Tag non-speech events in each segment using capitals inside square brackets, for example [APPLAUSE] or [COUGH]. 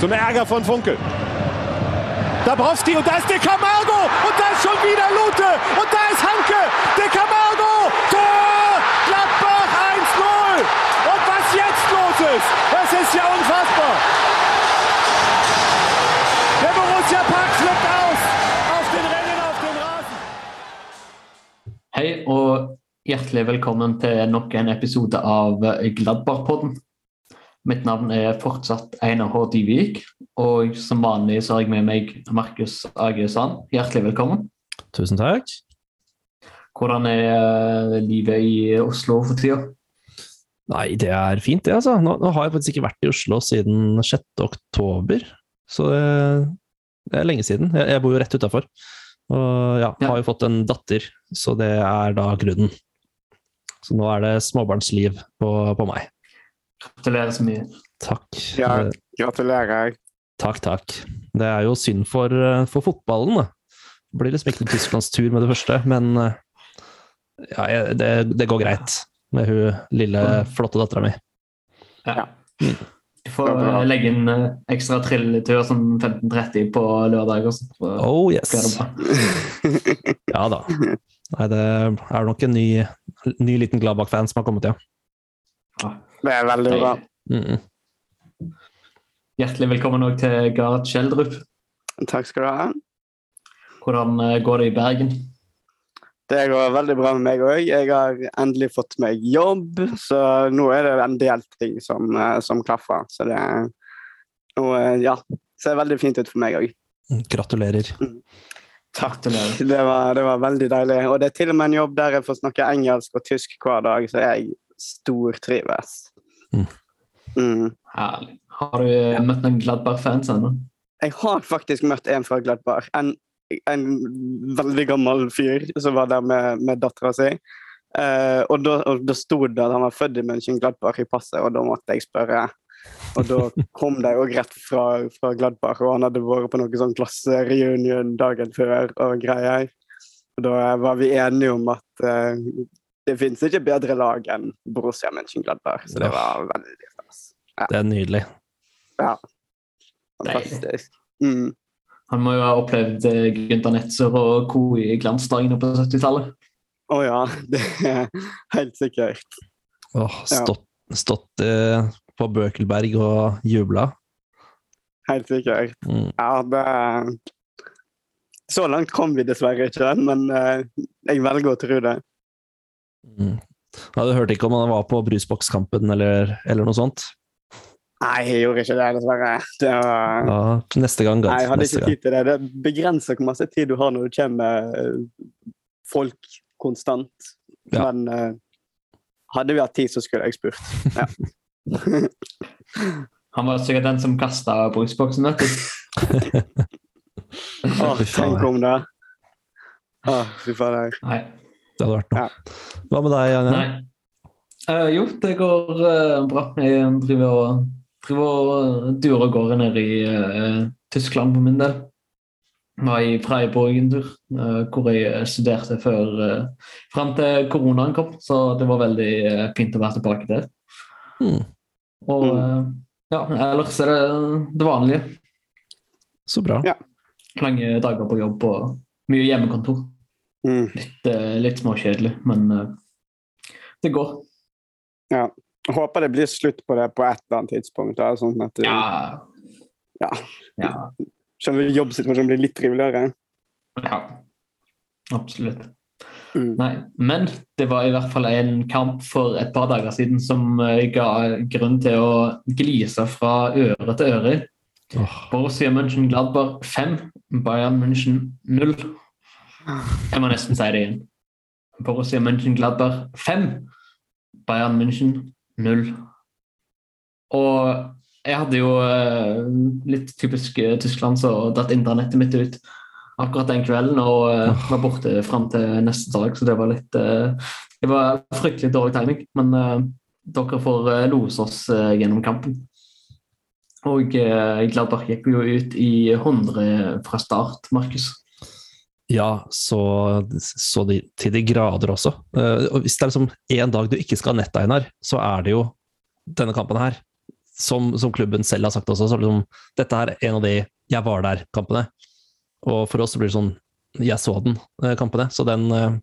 Zum Ärger von Funkel. Dabrowski und da ist De Camargo und da ist schon wieder Lute und da ist Hanke. De Camargo, Tor! Gladbach 1-0. Und was jetzt los ist, das ist ja unfassbar. Der Borussia Park flippt aus auf den Rennen auf den Rasen. Hei og hjertelig velkommen til nok en episode av Gladbach-podden. Mitt navn er fortsatt Einar H. Dyvik, og som vanlig så har jeg med meg Markus Age Sand. Hjertelig velkommen. Tusen takk. Hvordan er eh, livet i Oslo for tida? Nei, det er fint, det, altså. Nå, nå har jeg faktisk ikke vært i Oslo siden 6. oktober, så det, det er lenge siden. Jeg, jeg bor jo rett utafor. Og ja, Ja. har jo fått en datter, så det er da grunnen. Så nå er det småbarnsliv på, på meg. Gratulerer så mye. Takk. Ja. Gratulerer. Takk, takk. Det er jo synd for, eh, for fotballen, da. Det blir liksom ikke Tysklands tysklandstur med det første, men eh, ja, det, det går greit med hun lille, flotte dattera mi. Ja. Mm. Du får eh, legge inn ekstra trilletur som 15.30 på lørdag. Også, Oh yes! [LAUGHS] Ja da. Nei, det er nok en ny, ny liten Gladbach-fan som har kommet, ja. Det er veldig bra. Mm -mm. Hjertelig velkommen òg til Gard Skjeldrup. Takk skal du ha. Hvordan eh, går det i Bergen? Det går veldig bra med meg òg. Jeg har endelig fått meg jobb, så nå er det en del ting som, eh, som klaffer. Så det og, eh, ja, ser veldig fint ut for meg òg. Gratulerer. Takk. Gratulerer. Det var, det var veldig deilig. Og det er til og med en jobb der jeg får snakke engelsk og tysk hver dag, så jeg stortrives. Mm. Mm. Herlig. Har du ja. møtt noen Gladbar-fans ennå? Jeg har faktisk møtt en fra Gladbar. En, en veldig gammel fyr som var der med, med dattera si. Uh, og, da, og da sto det at han var født i München-Gladbar i passet, og da måtte jeg spørre. Og da kom de òg rett fra, fra Gladbar, og han hadde vært på noe sånn klassereunion dagen før og greier. Og da var vi enige om at eh, det fins ikke bedre lag enn Borussia Mönchengladbach, så det var veldig stas. Det er nydelig. Ja. Fantastisk. Mm. Han må jo ha opplevd eh, Gunther Netzer og co. i glansdagene på 70-tallet. Å ja, [LAUGHS] det er helt sikkert. Åh, Ja. stått stått eh, på Bøkelberg og jubla. Helt sikkert. Mm. Ja, det Så langt kom vi dessverre ikke, men eh, jeg velger å tro det. Mm. Ja, du hørte ikke om han var på brusbokskampen eller, eller noe sånt? Nei, jeg gjorde ikke det, dessverre. Det var... Ja, neste gang, Nei, jeg hadde Neste ikke tid til det. Det begrenser hvor masse tid du har når du kommer med eh, folk konstant. Ja. Men uh, hadde vi hatt tid, så skulle jeg spurt. Ja. [LAUGHS] Han var sikkert den som kasta brusboksen. vet du. Å, tenk om det. Å, fy fader. Nei. Det hadde vært noe. Ja. Hva med deg, Anja? Nei. Eh, jo, det går uh, bra. Jeg driver og, driver og durer og går ned i uh, Tyskland på min del. Var i Freiburg en tur, eh, hvor jeg studerte før uh, fram til koronaen kom. Så det var veldig eh, fint å være tilbake der. Mm. Og Mm. eh, ja, ellers er det det vanlige. Så bra. Ja. Lange dager på jobb og mye hjemmekontor. Mm. Litt, eh, litt småkjedelig, men eh, det går. Ja. Jeg håper det blir slutt på det på et eller annet tidspunkt. Da, sånn at Ja. Ja. ja. Skjønner jobbsituasjonen blir litt triveligere. Ja, absolutt. Mm. Nei, men det var i hvert fall en kamp for et par dager siden som eh, ga grunn til å glise fra øre til øre. Oh. Borussia München Gladbach 5, Bayern München 0. Jeg må nesten si det igjen. Borussia München-Gladberg 5, Bayern München 0. Og jeg hadde jo eh, litt typisk eh, Tyskland så datt internettet mitt ut akkurat den kvelden og eh, var borte fram til neste dag, så det var litt Det var fryktelig dårlig timing, men dere får lose oss gjennom kampen. Og Gladberg Gladbach gikk jo ut i 100 fra start, Markus. Ja, så, så de, til de grader også. Uh, og hvis det er liksom én dag du ikke skal ha nett, Einar, så er det jo denne kampen her. som, som klubben selv har sagt også, så liksom, dette er en av de 'jeg var der'-kampene. Og for oss så blir det sånn 'jeg så den'-kampene. Så den eh,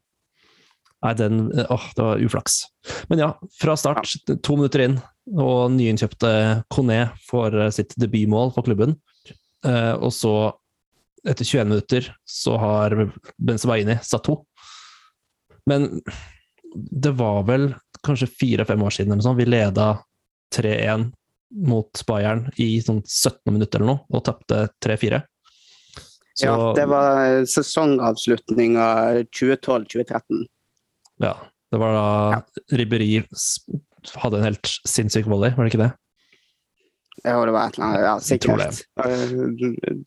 Nei, den eh, Åh, det var uflaks. Men ja, fra start, to minutter inn, og nyinnkjøpte Coné får eh, sitt debutmål for klubben. Eh, og så, etter 21 minutter, så har Benzebaini satt to. Men det var vel kanskje fire-fem år siden eller sånn, vi leda 3-1 mot Bayern i sånn 17 minutter eller noe, og tapte 3-4. Så- Ja, det var sesongavslutninga 2012-2013. Ja, det var da Ribberi hadde en helt sinnssyk volley, var det ikke det? Ja, det var et eller annet. Ja, sikkert.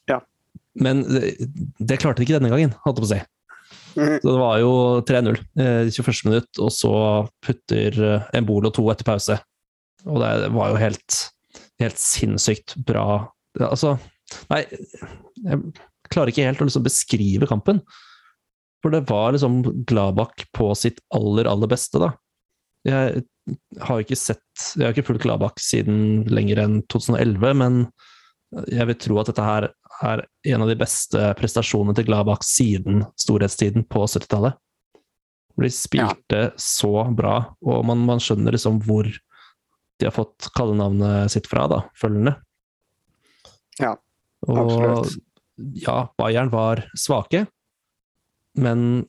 Ja. Men det, det klarte de ikke denne gangen, holdt jeg på å si. Så det var jo 3-0 eh, 21. minutt, og så putter eh, Embolo to etter pause. Og det var jo helt, helt sinnssykt bra Altså, nei Jeg klarer ikke helt å liksom beskrive kampen. For det var liksom Gladbakk på sitt aller, aller beste, da. Jeg har ikke sett Jeg har ikke fulgt Gladbakk siden lenger enn 2011, men jeg vil tro at dette her er en av de beste prestasjonene til Gladbach siden storhetstiden på 70-tallet. De spilte så bra, og man, man skjønner liksom hvor de har fått kallenavnet sitt fra, da, følgende. Ja, og absolutt. ja, Bayern var svake, men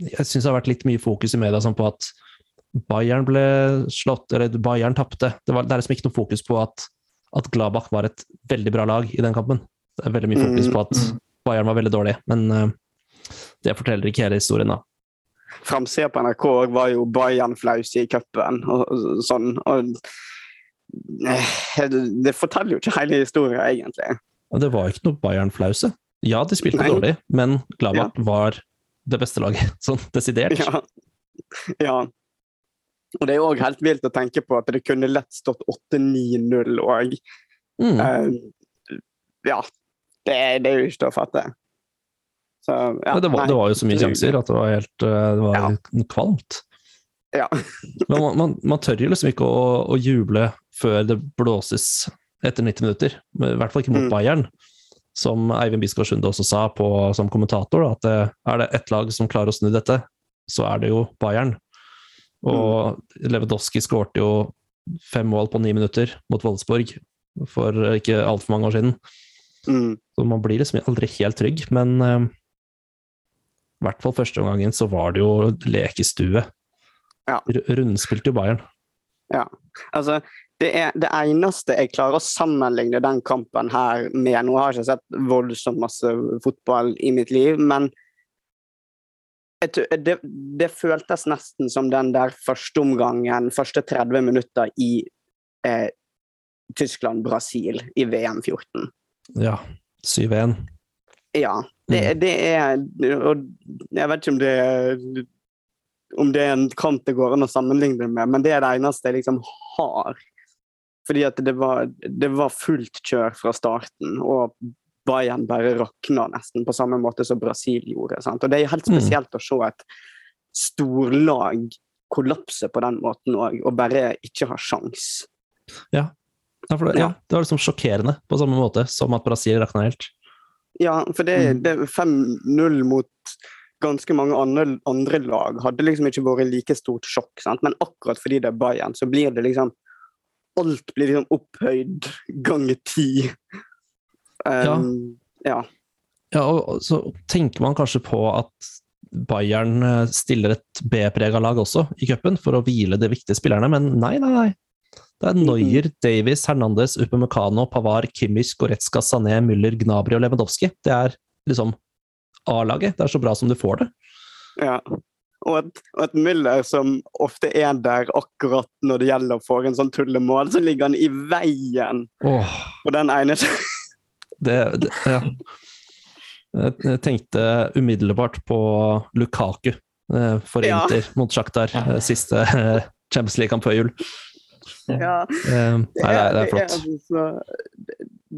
jeg syns det har vært litt mye fokus i media sånn på at Bayern ble slått, eller Bayern tapte. Det, det er liksom ikke noe fokus på at, at Gladbach var et veldig bra lag i den kampen. Det er veldig mye fokus Mm, på at Bayern var veldig dårlig, men eh, det forteller ikke hele historien, da. Framsida på NRK var jo Bayern flause i cupen og, og sånn. Og eh, det, forteller jo ikke hele historien, egentlig. Det var ikke noe Bayern-flause. Ja, de spilte Nei. dårlig, men Gladbach var det beste laget, [LAUGHS] sånn desidert. Ja. ja. Og det er òg helt vilt å tenke på at det kunne lett stått 8-9-0 òg. Mm. Uh, ja. Det, det er jo ikke til å fatte. Så, ja, det, var, det var jo så mye sjanser at det var helt eh, det var Ja. kvalmt. Ja. [LAUGHS] Men man, man, man tør jo liksom ikke å, å juble før det blåses etter 90 minutter. I hvert fall ikke mot Mm. Bayern. Som Eivind Bisgaard Sunde også sa på, som kommentator, da, at det, er det ett lag som klarer å snu dette, så er det jo Bayern. Og Lewandowski skårte jo fem mål på ni minutter mot Wolfsburg for ikke altfor mange år siden. Mm. Så man blir liksom aldri helt trygg, men eh, i hvert fall første omgangen så var det jo lekestue. Ja. Rundspilte jo Bayern. Altså, det, er, det eneste jeg klarer å sammenligne den kampen her med Nå har jeg ikke sett voldsomt masse fotball i mitt liv, men det, det føltes nesten som den der første omgangen, første 30 minutter i eh, Tyskland-Brasil i VM 14. Ja. 7-1. Ja. Det, det er Og jeg vet ikke om det er om det er en kamp det går an å sammenligne med, men det er det eneste jeg liksom har. Fordi at det var, det var fullt kjør fra starten, og Bayern bare rakna nesten på samme måte som Brasil gjorde. Sant? Og det er helt Mm. spesielt å se et storlag kollapse på den måten òg, og bare ikke ha sjans. Ja, for det, ja. Ja. det var liksom sjokkerende på samme måte som at Brasil rakna helt. Ja, for det, Mm. det 5-0 mot ganske mange andre, andre lag hadde liksom ikke vært like stort sjokk. Sant? Men akkurat fordi det er Bayern, så blir det liksom Alt blir liksom opphøyd ganger ti. Um, ja. Ja, og og så tenker man kanskje på at Bayern eh, stiller et B-prega lag også i cupen for å hvile de viktige spillerne, men nei, nei, nei. Det er Neuer, Davies, Hernandez, Upamecano, Pavar, Kimmich, Goretzka, Sané, Müller, Gnabry og Lewandowski. Det er liksom A-laget. Det er så bra som du får det. ja. Og et, og et Müller som ofte er der akkurat når det gjelder å få en sånn tullemål, så ligger han i veien oh. på den ene det, det ja. Jeg tenkte umiddelbart på Lukaku for Inter Ja. Mot Shakhtar, eh, siste eh, Champions League-kamp før jul. Ja. Nei, det er, det er flott. Det er, så,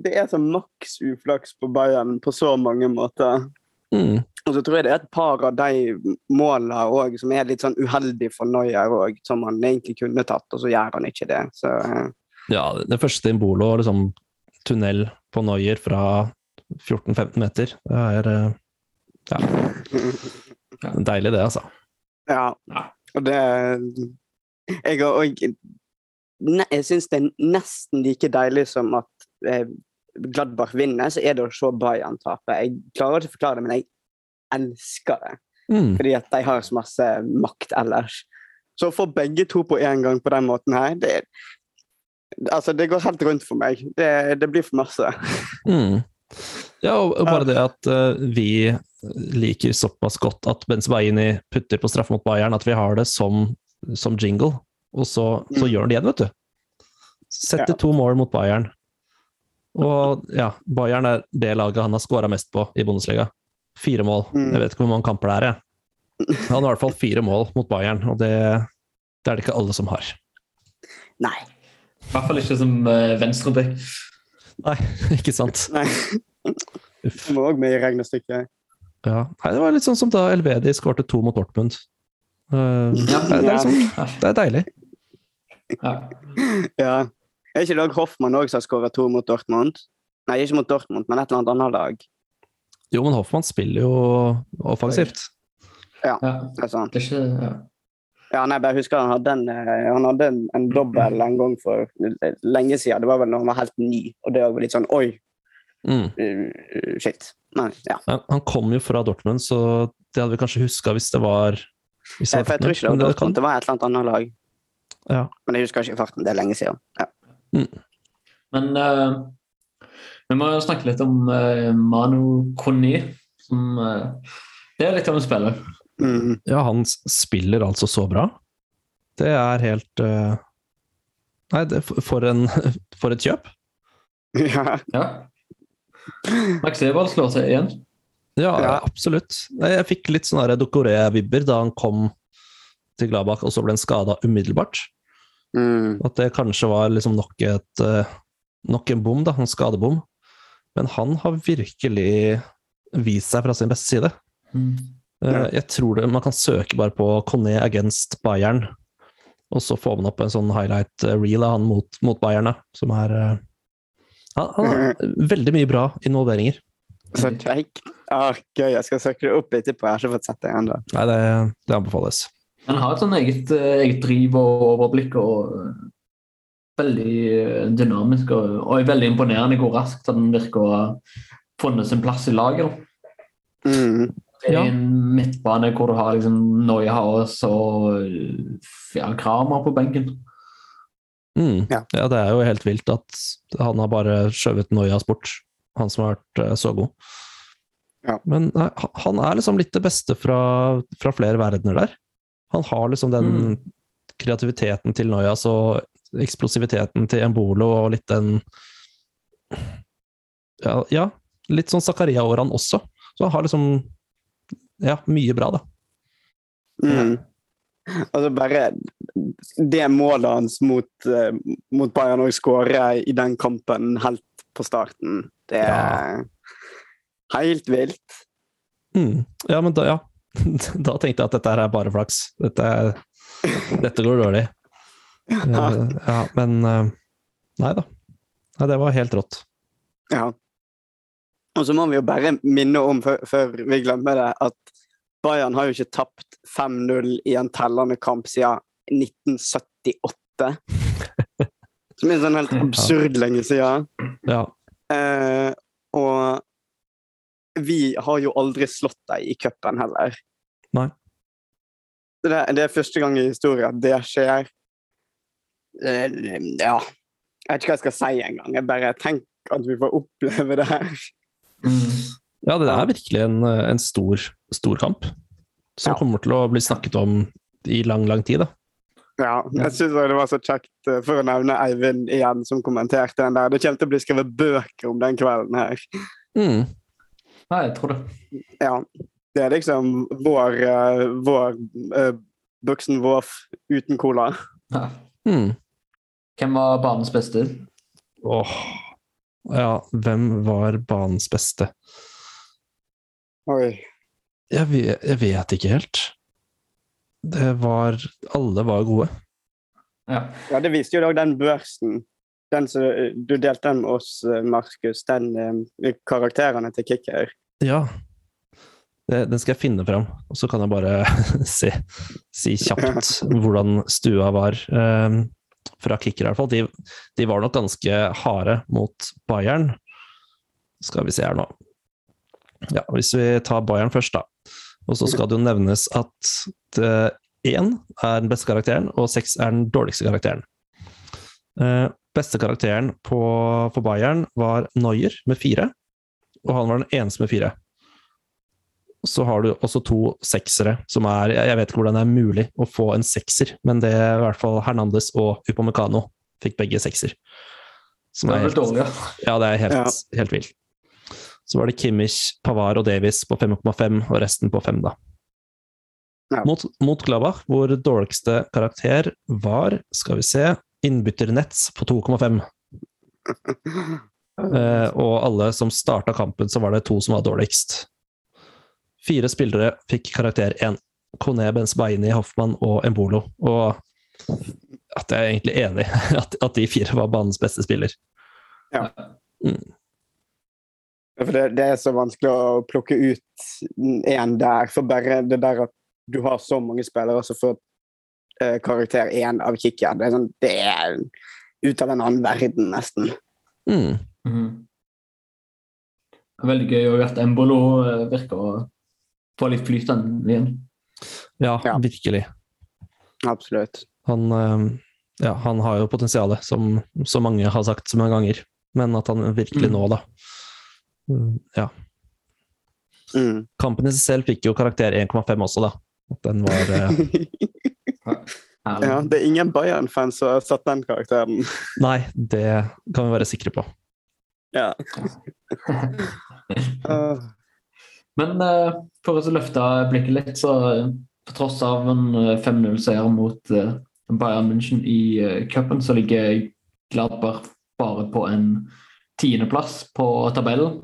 det- er så maks uflaks på Bayern på så mange måter. Mm. Og så tror jeg det er et par av de målene også, som er litt sånn uheldig for Neuer òg, som han egentlig kunne tatt, og så gjør han ikke det. Så, uh. Ja, det første Imbolo, liksom tunnel på Neuer fra 14-15 meter, det er uh, ja, [LAUGHS] deilig det, altså. Ja. Ja. Og det Jeg, har og, ne, jeg syns det er nesten like deilig som at eh, Gladbach vinner, så er det å se Bayern tape. Jeg klarer ikke å forklare det, men jeg elsker det. Mm. Fordi at de har så masse makt ellers. Så å få begge to på én gang på den måten her, det Altså, det går helt rundt for meg. Det, det blir for masse. Mm. Ja, og og bare det at uh, vi liker såpass godt at Benzebaini putter på straffe mot Bayern, at vi har det som, som jingle, og så, så gjør han det igjen, vet du. Setter to mål mot Bayern. Og ja, Bayern er det laget han har skåra mest på i Bundesliga. Fire mål. Mm. Jeg vet ikke hvor mange kamper det er, jeg. Han har i hvert fall fire mål mot Bayern, og det, det er det ikke alle som har. Nei. I hvert fall ikke som uh, venstreback. Nei, [LAUGHS] ikke sant? Nei. Uff. Det må òg med i regnestykket. Ja. Nei, det var litt sånn som da Elvedi skårte to mot Dortmund. Uh, Ja. det, er liksom, Ja. det er deilig. Ja. [LAUGHS] Ja. Er ikke Dag Hoffmann òg som har skåra to mot Dortmund? Nei, ikke mot Dortmund, men et eller annet annet lag. Jo, men Hoffmann spiller jo offensivt. ja. Det er sant. Det er ikke ja. Ja, nei, bare husker han hadde en, eh, han hadde en, en dobbel en gang for lenge siden. Det var vel når han var helt ny, og det var litt sånn oi, Mm. uh, shit. Nei, ja. Men Han kom jo fra Dortmund, så det hadde vi kanskje huska hvis det var hvis Eh, For jeg tror ikke det var det kan- det var et eller annet annet lag. Ja. Men jeg husker ikke farten, det er lenge siden. Ja. Men uh, vi må jo snakke litt om uh, Manu Koni. Som uh, Det er litt av en spiller. Mm. Ja, han spiller altså så bra. Det er helt uh... Nei, det, for- en, [LAUGHS] for et kjøp. ja. Ja. Max Eberl slår seg igjen. Ja, Ja. absolutt. Jeg fikk litt sånne Dokoré-vibber da han kom til Gladbach, og så ble han skada umiddelbart. Mm. At det kanskje var liksom nok et eh, nok en bom, da, en skadebom. Men han har virkelig vist seg fra sin beste side. Mm. Eh, Ja. Jeg tror det, man kan søke bare på Conné against Bayern, og så får man opp en sånn highlight eh, reel av han mot, mot Bayern, da, som er han, han har [LAUGHS] veldig mye bra involveringer. Så kjekk. Ah, gøy, jeg skal søke det opp etterpå. Jeg har ikke fått sett det ennå. Nei, det, det anbefales. Han har et sånn eget, eh, eget driv og overblikk og eh, veldig eh, dynamisk og, og er veldig imponerende hvor raskt han virker å ha funnet sin plass i laget. Mm. Det Ja. en midtbane hvor du har liksom Neuhaus og ja, Kramer på benken. Mm. Ja. Ja. det er jo helt vilt at han har bare skjøvet Noyas bort, han som har vært så god. Ja. Men nei, han er liksom litt det beste fra, fra flere verdener der. Han har liksom den Mm. kreativiteten til Noyas og eksplosiviteten til Embolo og litt den Ja, ja litt sånn Zakaria-årene også. Så han har liksom Ja, mye bra, da. Mm. Altså bare det målet hans mot, eh, mot Bayern å skåre i den kampen helt på starten, det er helt vilt. Mm. Ja, men da, ja. Da tenkte jeg at dette her er bare flaks. Dette, dette går dårlig. Eh, ja, men eh, Nei da. Nei, det var helt rått. Ja. Og så må vi jo bare minne om, før, vi glemmer det, at Bayern har jo ikke tapt 5-0 i en tellende kamp siden 1978. [LAUGHS] Som er sånn helt absurd lenge siden. Ja. Eh, vi har jo aldri slått dem i cupen heller. Nei. Det, det er første gang i historien at det skjer. Eh, ja. Jeg vet ikke hva jeg skal si engang. Jeg bare tenker at vi får oppleve det her. Mm. ja, det er virkelig en, en stor, stor kamp. Som Ja. kommer til å bli snakket om i lang, lang tid. da. Ja, jeg syns det var så kjekt, eh, for å nevne Eivind igjen, som kommenterte den der. Det kommer til å bli skrevet bøker om den kvelden her. Mm. Ja, jeg tror det. Ja. Det er liksom vår, eh, vår uh, Buksen Voff uten cola. Ja. Mm. Hvem var banens beste? Åh. Ja, hvem var banens beste? Oi. Jeg vet, jeg vet ikke helt. Det var Alle var gode. Ja. Ja, det viste jo òg den børsen den som du delte med oss, eh, Markus, den eh, karakterene til Kicker. Ja. Den skal jeg finne fram, og så kan jeg bare [LAUGHS] si, si kjapt hvordan stua var. Um, fra kicker, i hvert fall. De, de, var nok ganske harde mot Bayern. Skal vi se her nå. Ja, Hvis vi tar Bayern først, da. Og så skal det jo nevnes at én er den beste karakteren, og seks er den dårligste karakteren. Uh, beste karakteren på, for Bayern var Neuer med fire, og han var den eneste med fire så har du også to seksere, som er Jeg vet ikke hvordan det er mulig å få en sekser, men det er i hvert fall Hernandez og Upamecano fikk begge sekser. Som er, helt, dårlig, ja. [LAUGHS] ja, det er helt, ja. helt vilt. Så var det Kimmich, Pavar og Davies på 5,5, og resten på 5, da. Ja. Mot, mot Gladbach, hvor dårligste karakter var, skal vi se, innbytternetts på 2,5. Uh, [LAUGHS] og alle som starta kampen, så var det to som var dårligst. Fire spillere fikk karakter én. Kone, Benzbaini, Hoffmann og Embolo. Og at jeg er egentlig enig [LAUGHS] at, at de fire var banens beste spiller. Ja. Mm. For det, det, er så vanskelig å plukke ut én der. For bare det der at du har så mange spillere som får eh, karakter én av kicker, det er, sånn, det er ut av en annen verden, nesten. Mm. Mm. Veldig gøy at Embolo eh, virker å få litt flytende igjen. Ja, ja, virkelig. Absolutt. Han, eh, ja, han har jo potensialet, som så mange har sagt så mange ganger. Men at han virkelig mm. nå, da. Mm, ja. Mm. Kampen i seg selv fikk jo karakter 1,5 også, da. Den var. [LAUGHS] Ja, det er ingen Bayern-fans som har satt den karakteren. Nei, det kan vi være sikre på. Ja. uh. [LAUGHS] Men uh, for å løfte blikket litt, så på tross av en 5-0-seier mot uh, Bayern München i uh, cupen, så ligger Gladbach bare på en tiendeplass på tabellen.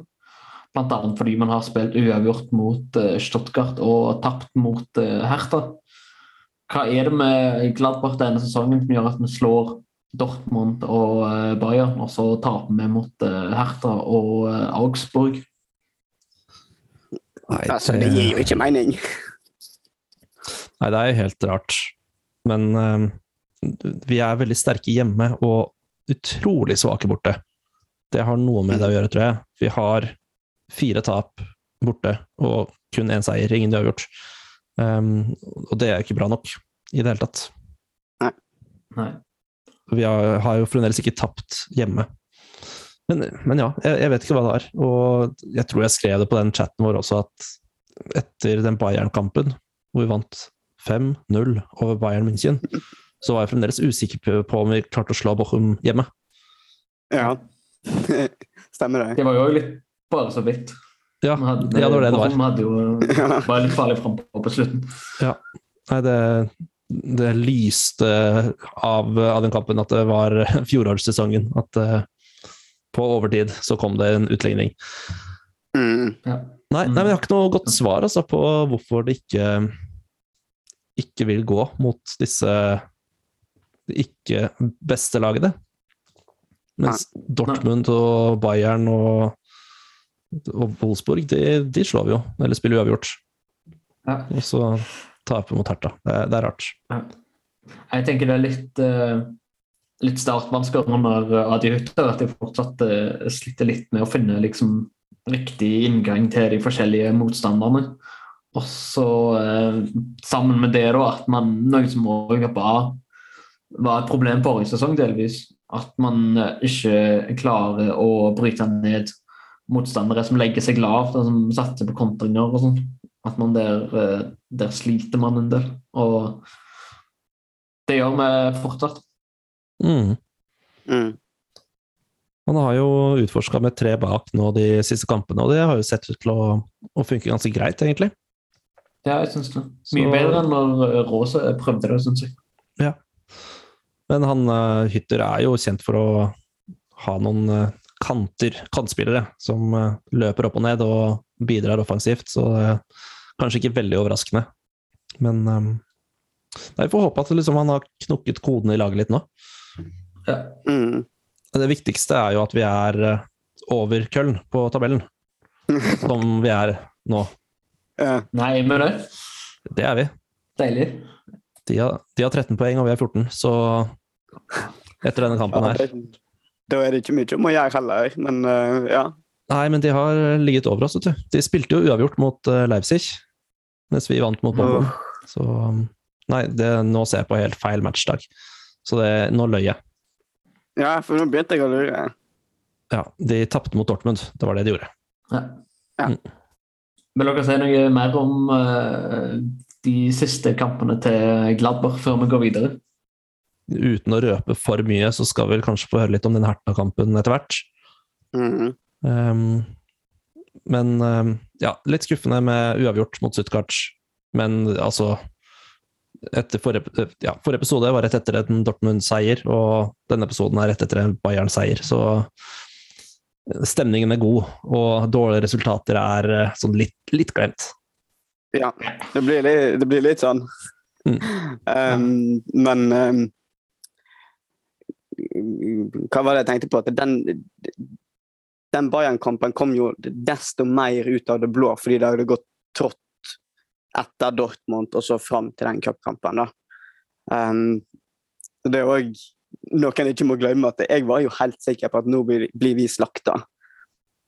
Bl.a. fordi man har spilt uavgjort mot uh, Stuttgart og tapt mot uh, Hertha. Hva er det med Gladbach denne sesongen som gjør at vi slår Dortmund og uh, Bayern, og så taper vi mot Hertha og Augsburg? Nei, altså, det gir jo ikke mening. Nei, det er helt rart. Men uh, vi er veldig sterke hjemme og utrolig svake borte. Det har noe med det å gjøre, tror jeg. Vi har fire tap borte og kun én seier, ingen uavgjort. Um, og det er jo ikke bra nok i det hele tatt. Nei. Nei. Vi har, har jo fremdeles ikke tapt hjemme. Men, men ja, jeg, jeg, vet ikke hva det er. Og jeg tror jeg skrev det på den chatten vår også, at etter den Bayern-kampen, hvor vi vant 5-0 over Bayern München, så var jeg fremdeles usikker på om vi klarte å slå Bochum hjemme. Ja, [LAUGHS] stemmer det. Det var jo litt bare så vidt. Ja, hadde, ja det var det det var. Vi hadde jo [LAUGHS] var litt farlig frampå på slutten. Ja. Nei, det, det lyste av, av, den kampen at det var [LAUGHS] fjorårssesongen. At uh, på overtid så kom det en utligning. Mm. Ja. Nei, nei, men jeg har ikke noe godt svar altså, på hvorfor det ikke, ikke vil gå mot disse ikke beste lagene. Mens Dortmund og Bayern og, og Wolfsburg, de, de, slår vi jo, eller spiller uavgjort. Ja. Og så taper mot Herta. Det, det, er rart. Ja. Jeg tenker det er litt uh litt startvansker under eh, Adi Hutter, at jeg fortsatt uh, sliter litt med å finne liksom, riktig inngang til de forskjellige motstanderne. Og så sammen med det da, at man noe som òg var, var et problem forrige sesong, delvis. At man ikke klarer å bryte ned motstandere som legger seg lavt, og som satser på kontringer og sånn. At man der, der sliter man en del. Og det gjør vi fortsatt. Mm. Mm. Man har jo utforska med tre bak nå de siste kampene, og det har jo sett ut til å, å funke ganske greit, egentlig. Ja, jeg syns det. Mye Så... bedre enn når Råse prøvde det, syns jeg. Ja. Men han Hytter er jo kjent for å ha noen kanter, kantspillere, som uh, løper opp og ned og bidrar offensivt, så det er kanskje ikke veldig overraskende. Men um, nei, vi får håpe at liksom, han har knukket kodene i laget litt nå. Ja. Mm. Det viktigste er jo at vi er eh, over Köln på tabellen, [LAUGHS] som vi er nå. Ja. Nei, men det. Det er vi. Deilig. De har, de har 13 poeng, og vi har 14, så etter denne kampen her da er det ikke mye om å gjøre heller, men uh, ja. Nei, men de har ligget over oss, vet du. De spilte jo uavgjort mot eh, Leipzig, mens vi vant mot Bonn. Så um, Nei, det, nå ser jeg på helt feil matchdag. Så det, nå løy jeg. Ja, for nå begynte jeg å lure. Ja, de tapte mot Dortmund. Det var det de gjorde. Ja. Ja. Vil dere si noe mer om uh, de siste kampene til Gladbach før vi går videre? Uten å røpe for mye, så skal vi kanskje få høre litt om den Herta-kampen etter hvert. Mm. Um, men um, ja, litt skuffende med uavgjort mot Stuttgart. Men altså etter forrige, ja, forrige episode var rett etter en Dortmund-seier, og denne episoden er rett etter en Bayern-seier. Så stemningen er god, og dårlige resultater er eh, sånn litt, litt glemt. Ja, det blir litt, det blir litt sånn. Mm. Um, men um, Hva var det jeg tenkte på? At den, den Bayern-kampen kom jo desto mer ut av det blå, fordi det hadde gått trått etter Dortmund og så fram til den cupkampen. Um, det er òg noe en ikke må glemme, at jeg var jo helt sikker på at nå blir, vi slakta.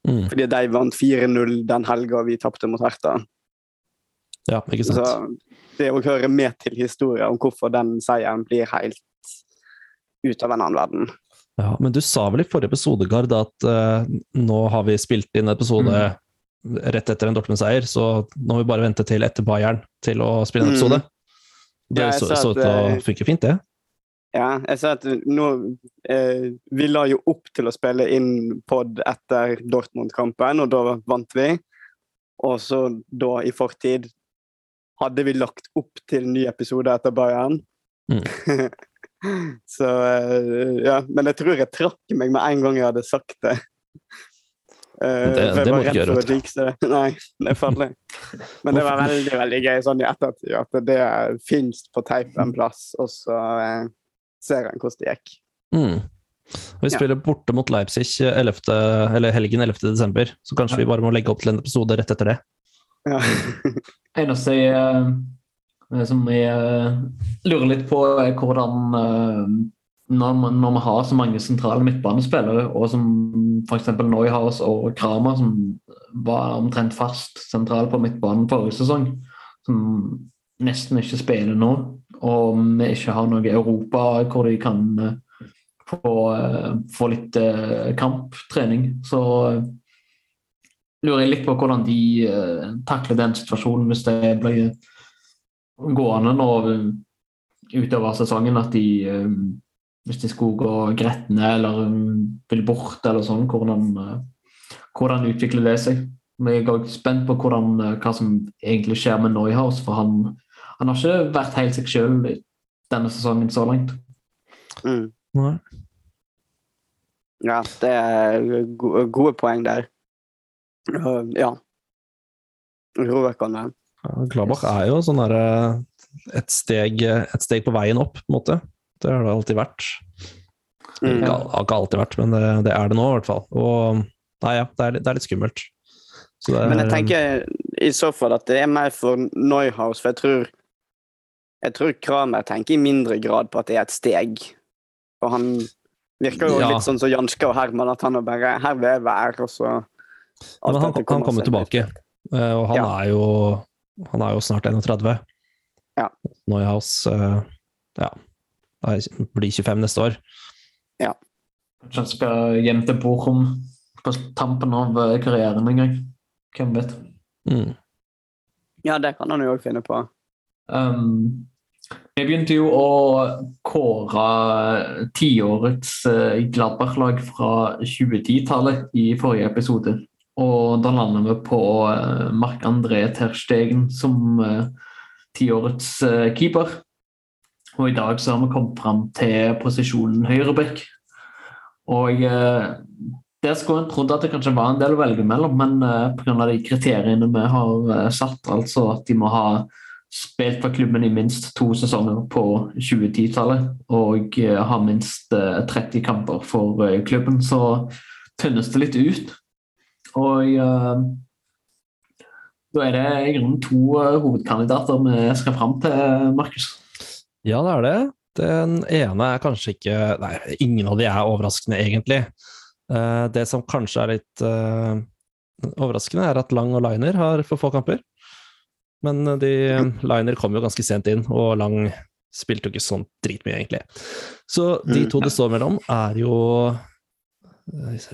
Mm. Fordi de vant 4-0 den helga vi tapte mot Herta. Ja, ikke sant? Så det òg hører med til historien om hvorfor den seieren blir helt ut av en annen verden. Ja, men du sa vel i forrige episode, Gard, at uh, nå har vi spilt inn episode episode rett etter en Dortmund-seier, så nå må vi bare vente til etter Bayern til å spille en Mm. episode. Det Ja, så, så ut til å eh, funke fint, det. Ja, jeg sa at nå eh, Vi la jo opp til å spille inn pod etter Dortmund-kampen, og da vant vi. Og så da, i fortid, hadde vi lagt opp til ny episode etter Bayern. Mm. [LAUGHS] så eh, ja, men jeg tror jeg trakk meg med en gang jeg hadde sagt det. Uh, Det- det må var du ikke gjøre, det. [LAUGHS] Nei, det er farlig. Men det var veldig veldig gøy sånn i ettertid at det fins på teip en plass, og så eh, ser en hvordan det gikk. Mm. Vi Ja. spiller borte mot Leipzig 11., eller helgen 11. desember, så kanskje vi bare må legge opp til en episode rett etter det. Ja. eneste jeg, som jeg eh, lurer litt på, er hvordan eh, når, man, når vi har så mange sentrale midtbanespillere, og som f.eks. Neuhaus og Kramer, som var omtrent fast sentral på midtbanen forrige sesong, som nesten ikke spiller nå, og vi ikke har noe Europa hvor de kan eh, få, eh, få litt eh, kamptrening, så eh, lurer jeg litt på hvordan de eh, takler den situasjonen hvis det blir gående nå utover sesongen at de eh, hvis de skulle gå gretne eller um, vil bort eller sånn, hvordan, uh, hvordan utvikler det seg? Men jeg er også spent på hvordan, uh, hva som egentlig skjer med Neuhaus, for han, han har ikke vært helt seg sjøl denne sesongen så langt. Mm. Nei. ja, det er gode poeng der. Ja. Urovekkende. Ja, Gladbach er jo sånn derre et, steg- et steg på veien opp, på en måte. Det har det alltid vært. Mm. Ikke, har ikke alltid vært, men det, det er det nå, i hvert fall. Og nei, ja, det er, det er litt skummelt. Så det er, Men jeg tenker i så fall at det er mer for Neuhaus, for jeg tror jeg tror Kramer tenker i mindre grad på at det er et steg. Og han virker jo Ja. litt sånn som Janske og Herman, at han er bare Her vil jeg være, og så Men han, han kommer tilbake, eh, og han Ja. er jo han er jo snart 31. Ja. Neuhaus uh, ja, er- blir 25 neste år. Kanskje han skal hjem til Bochum på tampen av eh, karrieren en gang. Hvem vet. Mm. Ja, det kan han jo òg finne på. Um, jeg begynte jo å kåre tiårets uh, Gladbach-lag fra 2010-tallet i forrige episode. Og da lander vi på uh, Marc-André Terstegen som uh, tiårets uh, keeper. Og i dag så har vi kommet fram til posisjonen høyreback. Og der skulle en trodd at det kanskje var en del å velge mellom, men uh, pga. de kriteriene vi har satt, altså at de må ha spilt for klubben i minst to sesonger på 2010-tallet og ha minst eh, 30 kamper for eh, klubben, så tynnes det litt ut. Og uh, da er det i grunnen to eh, hovedkandidater vi skal fram til, Markus. Ja, det er det. Den ene er kanskje ikke Nei, ingen av de er overraskende, egentlig. Uh, det som kanskje er litt uh, overraskende, er at Lang og Liner har for få kamper. Men de Liner kom jo ganske sent inn, og Lang spilte jo ikke sånn dritmye, egentlig. Så de to det står mellom, er jo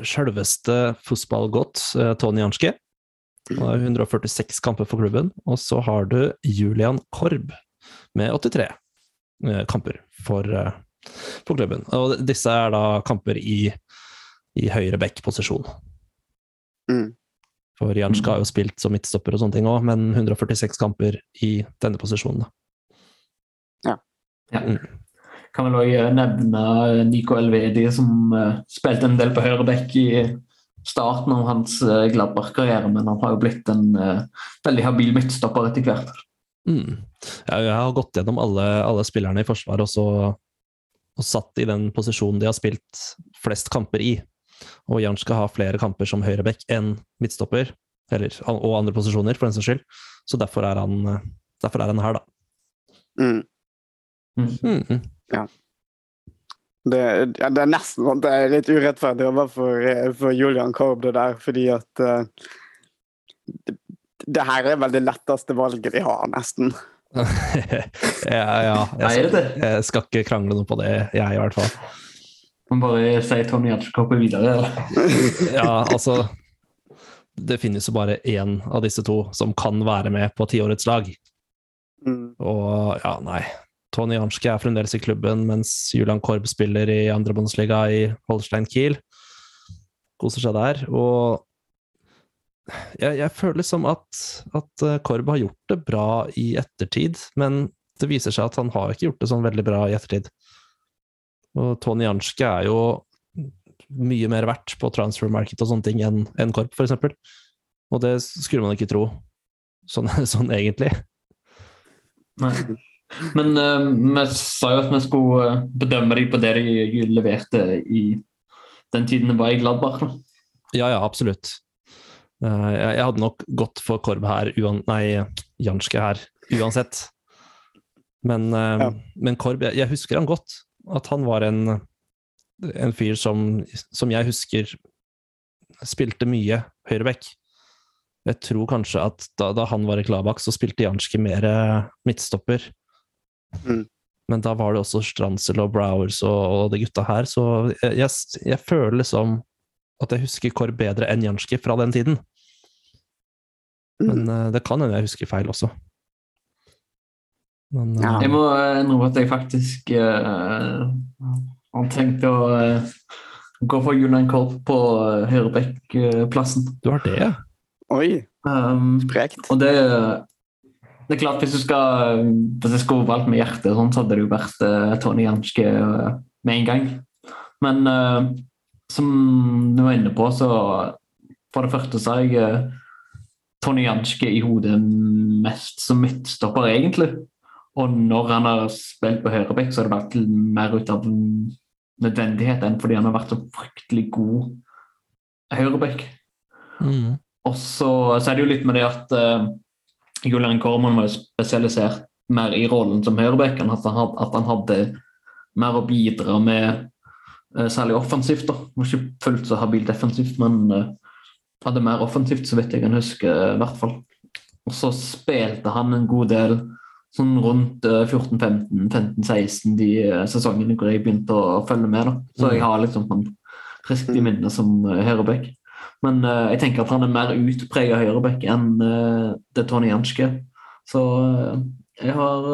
sjølveste fotballgodt eh, Tony Janski. Han har 146 kamper for klubben. Og så har du Julian Korb med 83 eh, kamper for, eh, for klubben. Og disse er da kamper i, i høyre back-posisjon. Mm. For Janska har jo spilt som midtstopper og sånne ting òg, men 146 kamper i denne posisjonen. da. Ja. Mm. Kan vel òg nevne Nico Elvedi, som eh, spilte en del på høyre bekk i starten av hans uh, Gladbach-karriere, men han har jo blitt en eh, veldig habil midtstopper etter hvert. Mm. Ja, jeg har gått gjennom alle, alle spillerne i Forsvaret og, så, og satt i den posisjonen de har spilt flest kamper i. Og Jan skal ha flere kamper som høyreback enn midtstopper, eller, og andre posisjoner, for den saks skyld. Så derfor er han, derfor er han her, da. Mm. Mm. Mm. Det, ja, det er nesten sånn at det er litt urettferdig overfor eh, for Julian Korb det der, fordi at uh, det, det her er vel det letteste valget de har, nesten. [LAUGHS] ja, ja, jeg, det det? jeg skal ikke krangle noe på det, jeg i hvert fall. Man bare sier Tony Hatchcock og videre. Eller? [LAUGHS] Ja, altså Det finnes jo bare én av disse to som kan være med på tiårets lag. Mm. Og ja, nei. Tony Janske er fremdeles i klubben, mens Julian Korb spiller i andre Bundesliga i Holstein Kiel. Koser seg der. Og jeg, jeg føler liksom at, at eh, Korb har gjort det bra i ettertid, men det viser seg at han har ikke gjort det sånn veldig bra i ettertid. Og Tony Janske er jo mye mer verdt på transfer market og sånne ting enn en Korp, eksempel. Og det skulle man ikke tro, sånn, [LAUGHS] sånn egentlig. Nei. Men eh, vi sa jo at vi skulle eh, bedømme deg på det du leverte i den tiden det var i Gladbach. Ja, ja, absolutt. Eh, jeg, jeg hadde nok gått for Korb her, uan, nei, Janske her, uansett. Men, Ja. men Korb, jeg, jeg husker han godt. At han var en, en fyr som, som jeg husker spilte mye høyreback. Jeg tror kanskje at da, da han var i Gladbach, så spilte Janski mer midtstopper. Mm. Men da var det også Strandsel og Browers og, og de gutta her, så jeg, jeg, jeg føler liksom at jeg husker kor bedre enn Janski fra den tiden. Men Mm. eh, det kan hende jeg husker feil også. Men, Ja. Jeg må eh, innrømme at jeg faktisk uh, har tenkt å gå for Julian Korp på uh, høyrebekkplassen. Du har det, ja? Oi, Um, sprekt. og det, det er klart, hvis du skal Hvis jeg skulle valgt med hjertet, sånn, så hadde det jo vært uh, Tony Janske uh, med en gang. Men uh, som du var inne på, så for det første så har jeg Tony Janske i hodet mest som midtstopper, egentlig. Og når han har spilt på høyrebekk, så har det vært mer ut av en nødvendighet enn fordi han har vært så fryktelig god høyrebekk. Mm. Og så, så er det jo litt med det at Julian Korman var jo spesialisert mer i rollen som høyreback, enn at, han at han hadde mer å bidra med, eh, særlig offensivt. da. Han var ikke fullt så habil defensivt, men eh, hadde mer offensivt, så vidt jeg kan huske. eh, i hvert fall. Og så spilte han en god del sånn rundt eh, 14-15-15-16 de sesongene hvor jeg begynte å følge med. da. Så jeg har liksom sånn friskt i minne som høyreback. Men uh, jeg tenker at han er mer utprega høyreback enn uh, det Tony Janske. Så uh, jeg, har,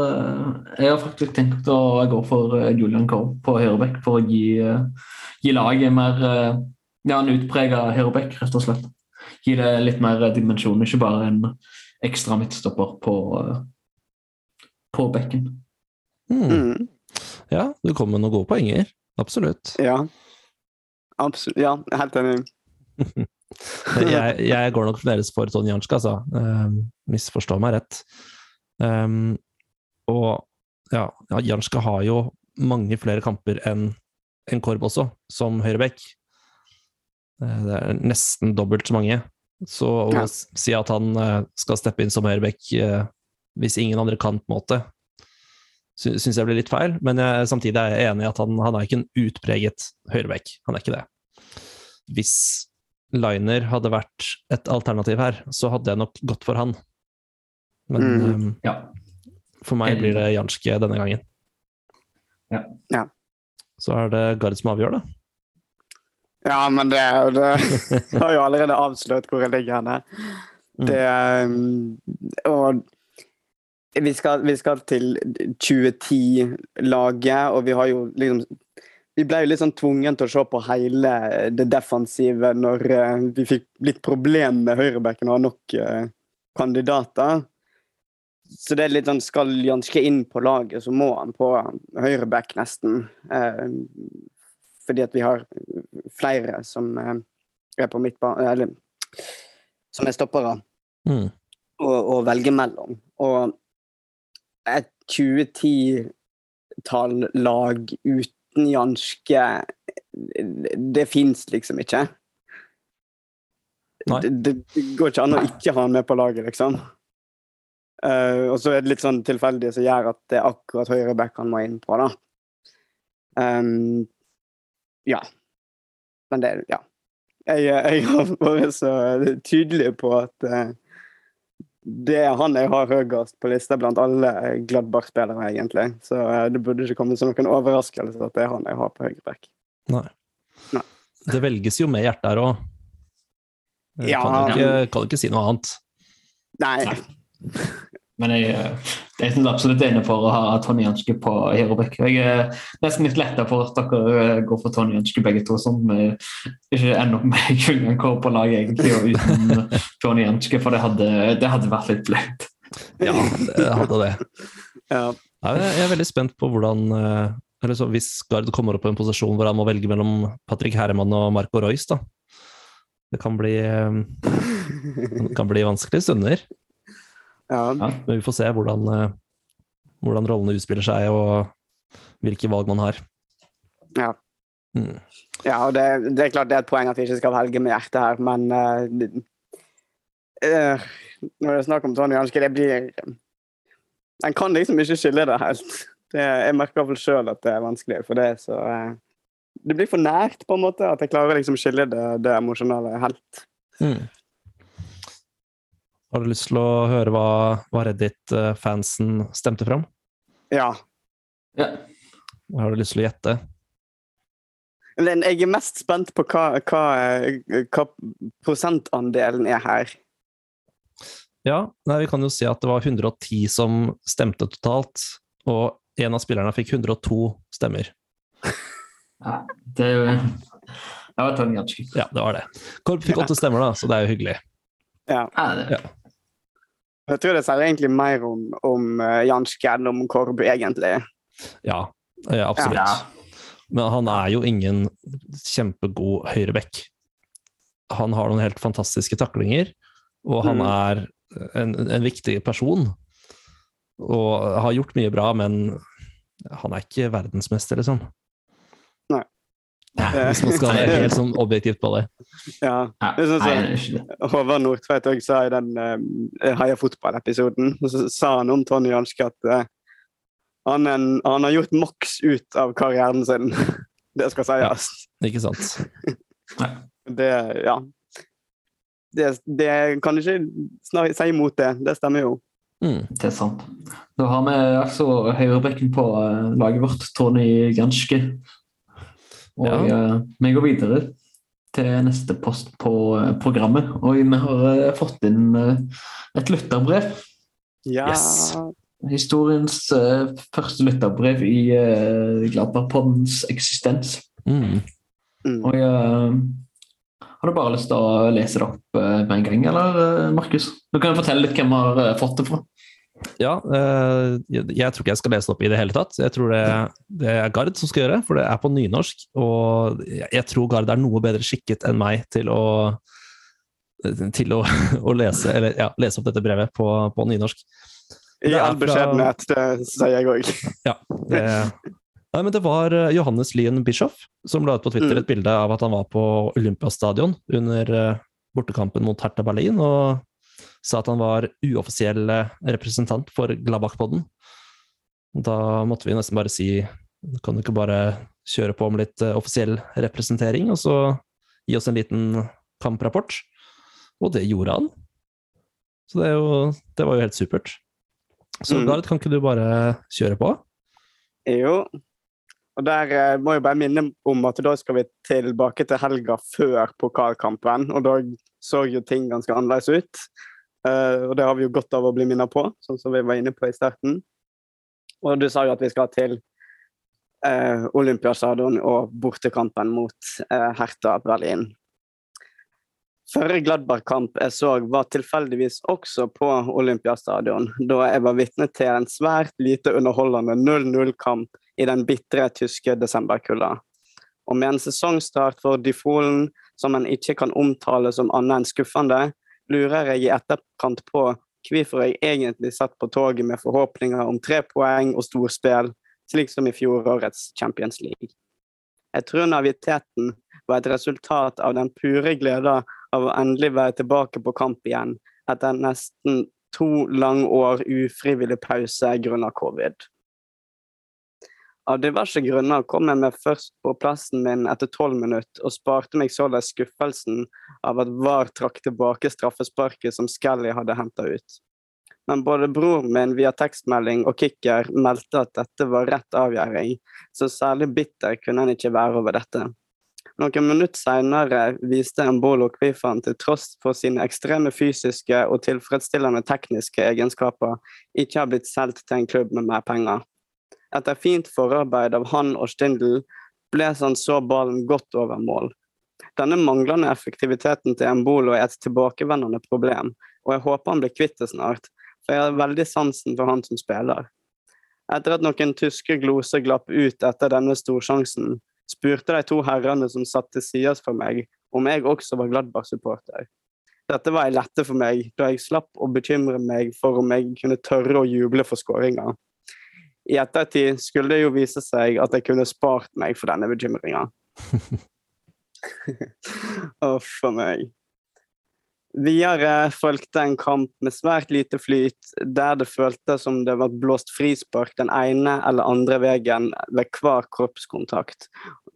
jeg har faktisk tenkt å gå for Julian Korb på høyreback for å gi, gi laget mer ja, en utprega høyreback, rett og slett. Gi det litt mer dimensjon, ikke bare en ekstra midtstopper på, på bekken. Mm. Mm. Ja, du kom med noen gode poenger. Absolutt. Ja. Absolutt. Ja, helt enig. [LAUGHS] Jeg, jeg går nok fremdeles for Tony Janska, altså. Um, misforstå meg rett. Um, og ja, ja, Janska har jo mange flere kamper enn en Korb også, som høyreback. Eh, Det er nesten dobbelt så mange. Så å Ja. si at han eh, skal steppe inn som høyreback eh, hvis ingen andre kan, på en måte, sy syns jeg blir litt feil. Men jeg, samtidig er jeg enig i at han, han er ikke en utpreget høyreback. Han er ikke det. Hvis Liner hadde vært et alternativ her, så hadde jeg nok gått for han. Men Mm. um, Ja. for meg blir det Janske denne gangen. Ja. Ja. Så er det Gard som avgjør, da. Ja, men det, det har jo allerede avslørt hvor jeg ligger henne. Mm. Det um, Og vi skal, vi skal til 2010-laget, og vi har jo liksom Vi ble jo litt sånn tvungen til å se på hele det defensive når eh, vi fikk litt problem med høyrebacken og har nok eh, kandidater. Så det er litt sånn Skal Janske inn på laget, så må han på høyreback, nesten. Eh, fordi at vi har flere som eh, er på midtbane Eller som er stoppere Mm. å, å velge mellom. Og et 2010-tall-lag uten Janske Det, fins liksom ikke. Det, det går ikke an å ikke ha han med på laget, liksom. Uh, og så er det litt sånn tilfeldig som gjør at det er akkurat høyreback han må inn på, da. Um, ja. Men det Ja. Jeg, jeg har vært så tydelig på at eh, det er han jeg har høyest på lista blant alle Gladbach-spillere, egentlig. Så eh, det burde ikke komme som noen overraskelse at det er han jeg har på høyreback. Nei. Nei. Det velges jo med hjertet her òg. Ja. Kan, du ikke- kan du ikke si noe annet. Nei. Nei. Men jeg, eh, jeg er absolutt enig for å ha Tonje Janske på Herobek. Jeg er nesten litt letta for at dere eh, går for Tonje Janske begge to, som eh, ikke ender opp med [LAUGHS] Jørgen Kår på laget egentlig, og uten Tonje Jenske, for det hadde, det hadde vært litt flaut. Ja, det hadde det. [LAUGHS] Ja. Jeg er veldig spent på hvordan eh, eller så Hvis Gard kommer opp på en posisjon hvor han må velge mellom Patrick Herman og Marco Royce, da. Det kan bli, eh, det kan bli vanskelige stunder. ja. Ja. Men vi får se hvordan, eh, hvordan rollene utspiller seg, og hvilke valg man har. Ja. Mm. Ja, og det, det er klart det er et poeng at vi ikke skal velge med hjertet her, men eh, eh, Når det er snakk om Tony Janske, det blir En kan liksom ikke skille det helt. Det, jeg merker iallfall sjøl at det er vanskelig, for det så uh, Det blir for nært, på en måte, at jeg klarer liksom skille det, det emosjonelle helt. Mm. Har du lyst til å høre hva, hva Reddit-fansen stemte fram? Ja. Ja. Har du lyst til å gjette? Men jeg er mest spent på hva, hva, hva prosentandelen er her. Ja, nei, vi kan jo si at det var 110 som stemte totalt, og en av spillerne fikk 102 stemmer. Ja, det er jo Det var Janske. Ja, det var det. Korp fikk åtte stemmer, da, så det er jo hyggelig. Ja. Ja. Jeg tror det sier egentlig mer om, om eh, Janske enn om Korb, egentlig. Ja, ja absolutt. Ja. Men han er jo ingen kjempegod høyreback. Han har noen helt fantastiske taklinger, og han Mm. er en, en viktig person. Og har gjort mye bra, men han er ikke verdensmester, liksom. Nei. Hvis man skal være helt sånn objektivt på det. Ja. Ja, Det sånn som-. Håvard Nordtveit òg sa i den uh, Heia fotball-episoden, så sa han om Tony Janske at uh, han, en- han har gjort maks ut av karrieren sin. [LAUGHS] Det skal sies. Ikke sant? Det, ja. Det, det kan du ikke si imot det. Det stemmer jo. Mm. Det er sant. Da har vi altså høyrebekken på eh, laget vårt, Tony Ganske. Og Ja. eh, vi går videre til neste post på eh, programmet. Og vi har fått inn et lytterbrev. Ja. Yes. Historiens første lytterbrev i Gladbach-poddens eksistens. Mm. Mm. Og jeg har du bare lyst til å lese det opp eh, med en gang, eller eh, Markus? Du kan jo fortelle litt hvem har eh, fått det fra. Ja, eh, jeg, tror ikke jeg skal lese det opp i det hele tatt. Jeg tror det, det er Gard som skal gjøre, det, for det er på nynorsk. Og jeg, tror Gard er noe bedre skikket enn meg til å til å, [LAUGHS] å lese, eller, ja, lese opp dette brevet på, på nynorsk. I all beskjedenhet, det sier jeg òg. Ja, det Nei, men det var eh, Johannes Lien Bischoff som la ut på Twitter Mm. et bilde av at han var på Olympiastadion under eh, bortekampen mot Hertha Berlin, og sa at han var uoffisiell eh, representant for Gladbach-podden. Da måtte vi nesten bare si kan du ikke bare kjøre på med litt offisiell representering, og så gi oss en liten kamprapport? Og det gjorde han. Så det, jo, det var jo helt supert. Så Mm. Gareth, kan ikke du bare kjøre på? Jo. Og der eh, må jeg bare minne om at da skal vi tilbake til helga før pokalkampen. Og da så jo ting ganske annerledes ut. Eh, og det har vi jo godt av å bli minnet på, sånn som vi var inne på i starten. Og du sa jo at vi skal til uh, Olympiastadion og bortekampen mot eh, Hertha Berlin. Førre Gladbar-kamp jeg så, var tilfeldigvis også på Olympiastadion, da jeg var vitne til en svært lite underholdende 0-0-kamp i den bitre tyske desemberkulda. Og med en sesongstart for Dyfolen som en ikke kan omtale som annet enn skuffende, lurer jeg i etterkant på hvorfor jeg egentlig satt på toget med forhåpninger om tre poeng og storspill, slik som i fjorårets Champions League. Jeg tror naviteten var et resultat av den pure gleda av å endelig være tilbake på kamp igjen etter nesten to lange år ufrivillig pause grunnet covid. Av diverse grunner kom jeg meg først på plassen min etter tolv minutter, og sparte meg således skuffelsen av at VAR trakk tilbake straffesparket som Skelly hadde henta ut. Men både broren min via tekstmelding og kicker meldte at dette var rett avgjøring, så særlig bitter kunne han ikke være over dette. Noen minutter senere viste Mbolo hvorfor til tross for sine ekstreme fysiske og tilfredsstillende tekniske egenskaper ikke har blitt solgt til en klubb med mer penger. Etter fint forarbeid av han og Stindl ble han så ballen godt over mål. Denne manglende effektiviteten til Embolo er et tilbakevendende problem, og jeg håper han blir kvitt det snart, for jeg har veldig sansen for han som spiller. Etter at noen tyske gloser glapp ut etter denne storsjansen, spurte de to herrene som satt til sides for meg, om jeg også var Gladbach-supporter. Dette var ei lette for meg, da jeg slapp å bekymre meg for om jeg kunne tørre å juble for skåringa. I ettertid skulle det jo vise seg at jeg kunne spart meg for denne bekymringa. [LAUGHS] Uff [LAUGHS] a meg. Videre fulgte en kamp med svært lite flyt, der det føltes som det var blåst frispark den ene eller andre veien ved hver kroppskontakt,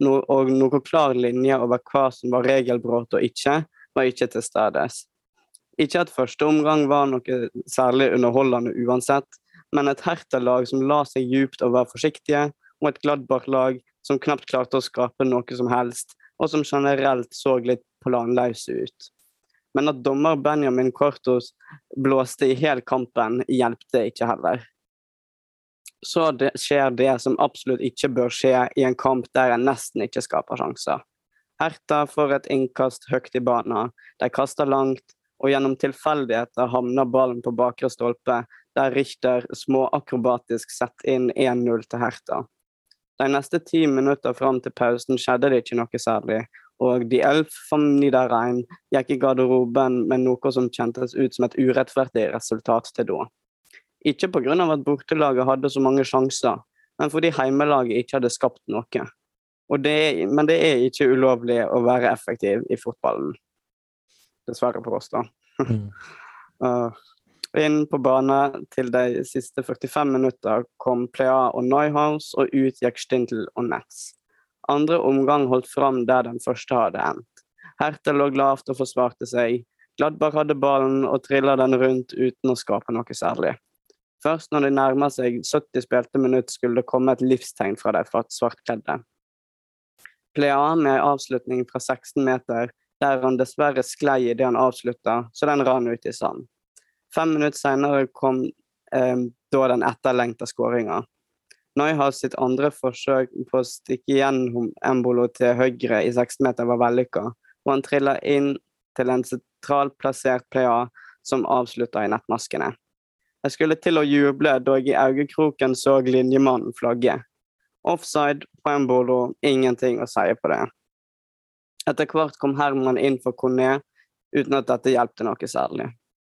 no og noen klar linje over hva som var regelbrudd og ikke, var ikke til stede. Ikke at første omgang var noe særlig underholdende uansett, men et Hertha-lag som la seg djupt og var forsiktige, og et Gladbach-lag som knapt klarte å skape noe som helst, og som generelt så litt planløse ut. Men at dommer Benjamin Kortos blåste i hel kampen, hjelpte ikke heller. Så det skjer det som absolutt ikke bør skje i en kamp der en nesten ikke skaper sjanser. Herta får et innkast høyt i banen, de kaster langt, og gjennom tilfeldigheter havner ballen på bakre stolpe, der Richter småakrobatisk setter inn 1-0 til Hertha. De neste ti minutter fram til pausen skjedde det ikke noe særlig, og de Elf van Niederrein gikk i garderoben med noe som kjentes ut som et urettferdig resultat til da. Ikke pga. at bortelaget hadde så mange sjanser, men fordi heimelaget ikke hadde skapt noe. Det er, men det er ikke ulovlig å være effektiv i fotballen. Dessverre for oss, da. Mm. Uh, [LAUGHS] inn på bane til de siste 45 minutter kom Plea og Neuhaus, og ut gikk Stindl og Netz. Andre omgang holdt fram der den første hadde endt. Hertel lå lavt og forsvarte seg. Gladbach hadde ballen og trilla den rundt uten å skape noe særlig. Først når de nærma seg 70 spilte minutt, skulle det komme et livstegn fra de svartkledde. Plea med avslutning fra 16 meter, der han dessverre sklei idet han avslutta, så den rann ut i sand. Fem minutter senere kom eh, da den etterlengta skåringa. Neuhaus sitt andre forsøk på å stikke igjen Embolo til høyre i 16-meter var vellykka, og han trilla inn til en sentralt plassert PA som avslutta i nettmaskene. Jeg skulle til å juble da jeg i øyekroken så linjemannen flagge. Offside på Embolo, ingenting å si på det. Etter hvert kom Herman inn for Conné, uten at dette hjelpte noe særlig.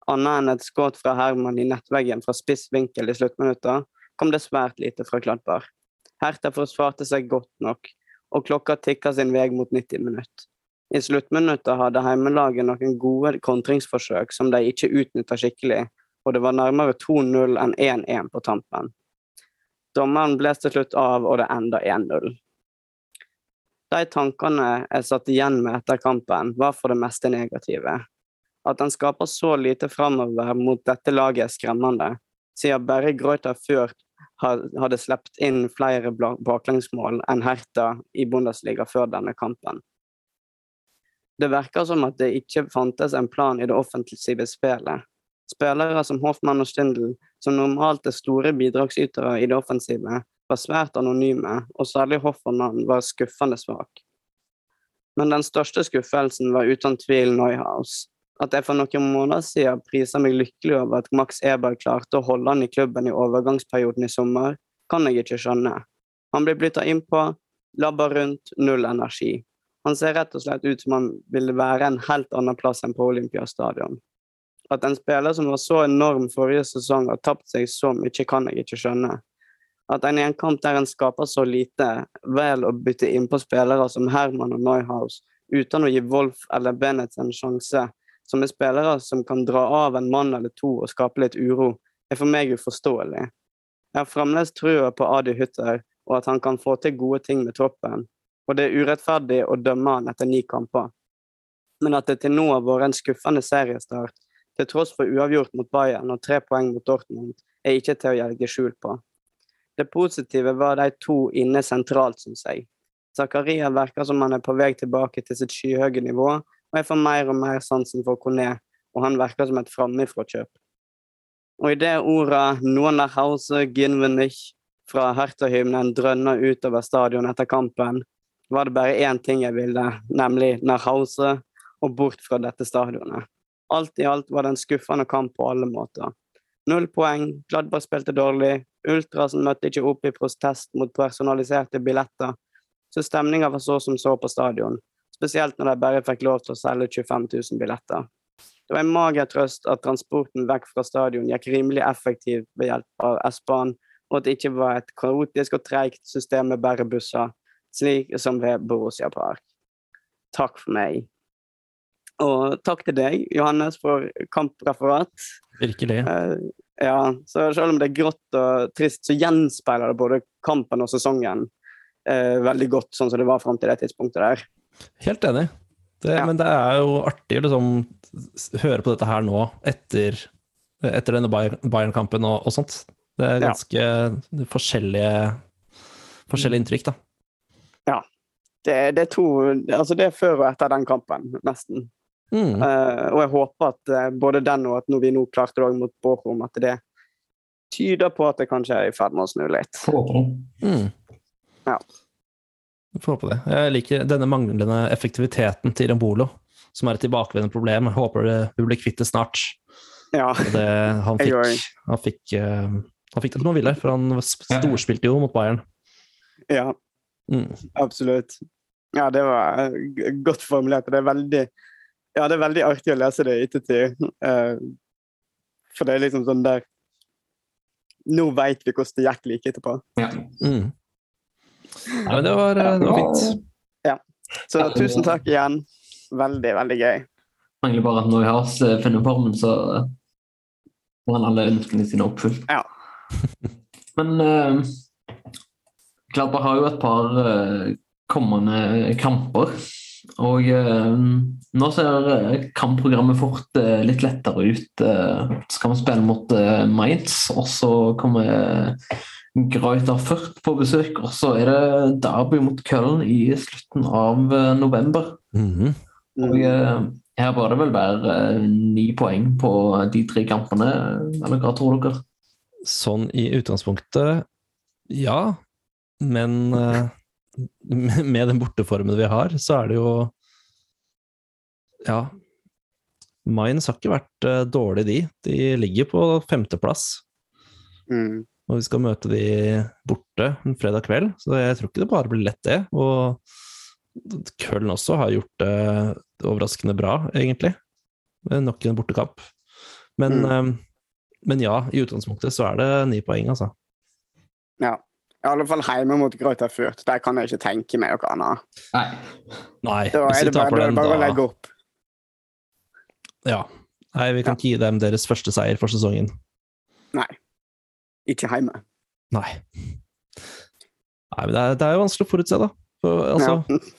Annet enn et skudd fra Herman i nettveggen fra spiss vinkel i sluttminutter, kom det svært lite fra Kladberg. Hertha forsvarte seg godt nok, og klokka tikka sin vei mot 90 minutt. I sluttminuttet hadde heimelaget noen gode kontringsforsøk som de ikke utnytta skikkelig, og det var nærmere 2-0 enn 1-1 på tampen. Dommeren ble til slutt av, og det enda 1-0. De tankene jeg satt igjen med etter kampen, var for det meste negative. At han skaper så lite framover mot dette laget er skremmende, siden bare Greuter før hadde sluppet inn flere baklengsmål enn Hertha i Bundesliga før denne kampen. Det virker som at det ikke fantes en plan i det offensive spillet. Spillere som Hoffmann og Stindl, som normalt er store bidragsytere i det offensive, var svært anonyme, og særlig Hoffmann var skuffende svak. Men den største skuffelsen var uten tvil Neuhaus. At jeg for noen måneder siden prisa meg lykkelig over at Max Eberg klarte å holde han i klubben i overgangsperioden i sommer, kan jeg ikke skjønne. Han blir flytta innpå, labber rundt, null energi. Han ser rett og slett ut som han ville være en helt annen plass enn på Olympiastadion. At en spiller som var så enorm forrige sesong, har tapt seg så mye, kan jeg ikke skjønne. At en i der en skaper så lite, vel å bytte innpå spillere som Herman og Neuhaus, uten å gi Wolf eller Bennett en sjanse, som er spillere som kan dra av en mann eller to og skape litt uro, er for meg uforståelig. Jeg har fremdeles trua på Adi Hutter, og at han kan få til gode ting med troppen, og det er urettferdig å dømme han etter ni kamper. Men at det til nå har vært en skuffende seriestart, til tross for uavgjort mot Bayern og tre poeng mot Dortmund, er ikke til å legge skjul på. Det positive var de to inne sentralt, syns jeg. Zakaria virker som han er på vei tilbake til sitt skyhøye nivå, og jeg får mer og mer sansen for Kone, og han virker som et framifråkjøp. Og idet orda 'Noen der Hause Ginvenich' fra Hertha-hymnen drønner utover stadion etter kampen, var det bare én ting jeg ville, nemlig 'Nach og bort fra dette stadionet. Alt i alt var det en skuffende kamp på alle måter. Null poeng, Gladbach spilte dårlig, Ultrasen møtte ikke opp i protest mot personaliserte billetter, så stemninga var så som så på stadion, spesielt når de bare fikk lov til å selge 25 000 billetter. Det var en mager trøst at transporten vekk fra stadion gikk rimelig effektivt ved hjelp av S-banen, og at det ikke var et kaotisk og treigt system med bare busser, slik som ved Borussia Park. Takk for meg. Og takk til deg, Johannes, for kampreferat. Virkelig. Uh, ja, så selv om det er grått og trist, så gjenspeiler det både kampen og sesongen uh, veldig godt, sånn som det var fram til det tidspunktet der. Helt enig. Det, ja. Men det er jo artig å liksom, høre på dette her nå, etter, etter denne Bayern-kampen og, og, sånt. Det er ganske ja. forskjellige, forskjellige inntrykk, da. Ja. Det, det, er to Altså, det er før og etter den kampen, nesten. Mm. Uh, og jeg håper at uh, både den og at når vi nå klarte det mot Bochum, at det tyder på at det kanskje er i ferd med å snu litt. Mm. Ja. Jeg får håpe det. Jeg liker denne manglende effektiviteten til Rambolo, som er et tilbakevendende problem. Jeg håper det, vi blir kvitt det snart. Ja. Det, han, fikk, han, fikk, uh, han fikk det som han ville, for han storspilte jo mot Bayern. Ja, mm. absolutt. Ja, det var godt formulert. Det er veldig ja, det er veldig artig å lese det i ettertid. Uh, for det er liksom sånn der Nå veit vi hvordan det gikk like etterpå. Ja. Mm. Ja men det var, eh, det var fint. Ja. Så tusen takk igjen. Veldig, veldig gøy. Mangler bare at når vi har eh, funnet formen, så får han alle ønskene sine oppfylt. Ja. [LAUGHS] men uh, Gladbach har jo et par uh, kommende kamper. Og uh, nå ser eh, kampprogrammet fort uh, litt lettere ut. Så kan vi spille mot eh, Mainz, og så kommer Greuter Furt på besøk. Og så er det derby mot Köln i slutten av eh, november. Mm -hmm. Og her bør det vel være ni poeng på de tre kampene, eller hva tror dere? Sånn i utgangspunktet, ja. Men med den borteformen vi har, så er det jo Ja. Mainz har ikke vært dårlig, de. De ligger på femteplass. Mm. Og vi skal møte de borte en fredag kveld, så jeg tror ikke det bare blir lett, det. Og Køln også har gjort det overraskende bra, egentlig. Nok en bortekamp. Men, Mm. eh, men ja, i utgangspunktet så er det ni poeng, altså. Ja. I alle fall hjemme mot Grøta Furt. Der kan jeg ikke tenke meg noe annet. Nei. Nei, Da er det bare, den, bare å legge opp. Ja. Nei, vi kan ikke gi dem deres første seier for sesongen. Ikke hjemme. Nei. Nei, men det er, det er jo vanskelig å forutse, da. For, altså, Ja. [LAUGHS]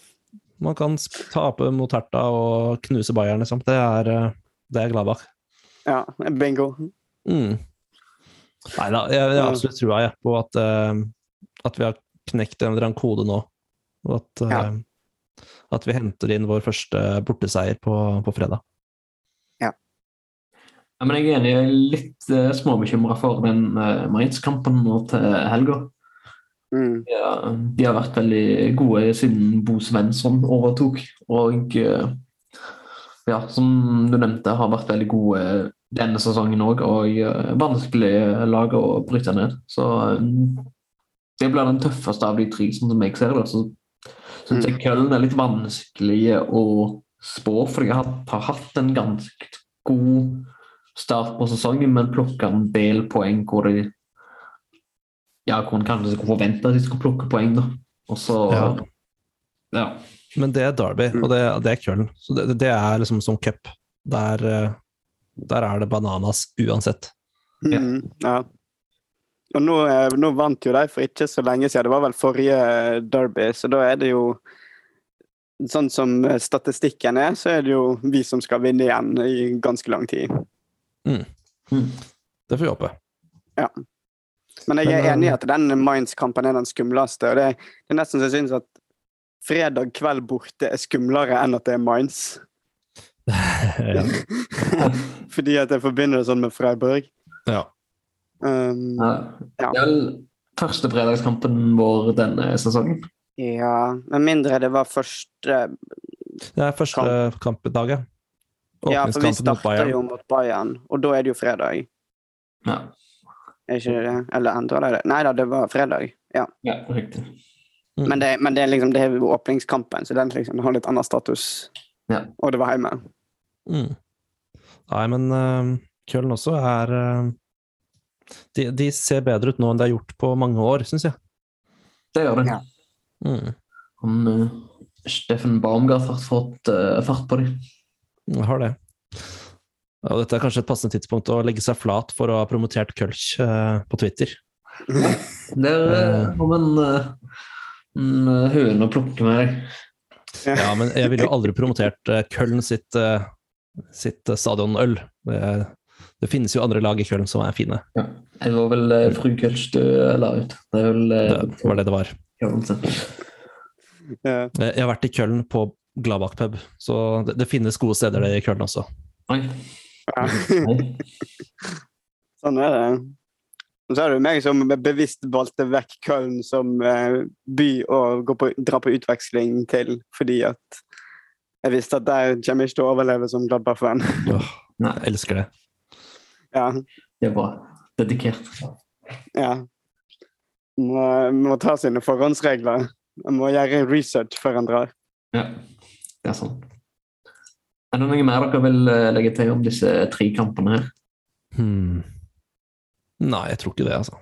Man kan tape mot Herta og knuse Bayern, liksom. Det er, eh, det er Gladbach. ja, bingo. Mm. Nei da, jeg, jeg absolutt trua jeg, på at, uh, at vi har knekt en eller annen kode nå. Og at, uh, Ja. at vi henter inn vår første borteseier på, på fredag. Ja, men jeg er enig, jeg er litt uh, småbekymra for den uh, Mainz-kampen nå til helga. Mm. Ja, de har vært veldig gode siden Bo Svensson overtok. Og uh, ja, som du nevnte, har vært veldig gode denne sesongen òg. Og uh, vanskelig lag å bryte ned. Så um, det blir den tøffeste av de tre, sånn som jeg ser det. Så syns jeg Køllen er litt vanskelig å spå, for jeg har, har hatt en ganske god start på sesongen, men plukka en del poeng hvor de ja, hvor en kanskje skulle forvente at de skulle plukke poeng, da. Og så Ja. ja. Men det er Derby, Mm. og det, det er Köln. Så det, det er liksom som cup. Der, eh, der er det bananas uansett. Ja. Mm, ja. Og nå, eh, nå vant jo de for ikke så lenge siden. Det var vel forrige derby, så da er det jo Sånn som statistikken er, så er det jo vi som skal vinne igjen i ganske lang tid. Mm. Det får vi håpe. Men jeg er enig i eh, at den Mainz-kampen er den skumleste. og det, det er nesten så jeg syns at fredag kveld borte er skumlere enn at det er Mainz. [LAUGHS] [LAUGHS] Fordi at jeg forbinder det sånn med Freiburg. ja. Um, ja. Ja. Det er vel første fredagskampen vår denne sesongen. ja, med mindre det var første Det er første kampdag, ja. Ja, for vi starter jo mot Bayern, og da er det jo fredag. Ja, Er ikke det? Eller endra de det? Nei da, det var fredag. Ja. ja riktig. Mm. Men, det, men det er liksom det er åpningskampen, så den liksom har litt annen status. Ja. Og det var hjemme. Mm. Nei, men uh, Köln også er uh, de, de ser bedre ut nå enn de har gjort på mange år, syns jeg. Det gjør det. Ja. Mm. Han, uh, Steffen Baumgart har fått eh, fart på dem. Jeg har det. Og dette er kanskje et passende tidspunkt å legge seg flat for å ha promotert Kölsch uh, på Twitter. [LAUGHS] Det er eh, om en, eh, en eh, høne å plukke med deg. Ja, men jeg ville jo aldri promotert Köln sitt, eh, sitt eh, stadionøl. Det, det finnes jo andre lag i Köln som er fine. Det var vel Fru Kölsch du eh, la ut. Det er vel eh, Det var det det var. Ja. Jeg har vært i Köln på Gladbach pub, så det, det finnes gode steder der i Køln også. Oi. Ja. Sånn er det. Og så er det meg som bevisst valgte vekk Köln som eh, by å gå på, dra på utveksling til, fordi at jeg visste at der kommer jeg ikke til å overleve som Gladbach-venn. Nei, jeg elsker det. Ja. det er bra. Dedikert. ja. Må, må ta sine forhåndsregler. Man må gjøre research før en drar. Ja, er sånn. Er det noe mer dere vil eh, legge til om disse tre kampene her? Hmm. Nei, jeg tror ikke det, altså.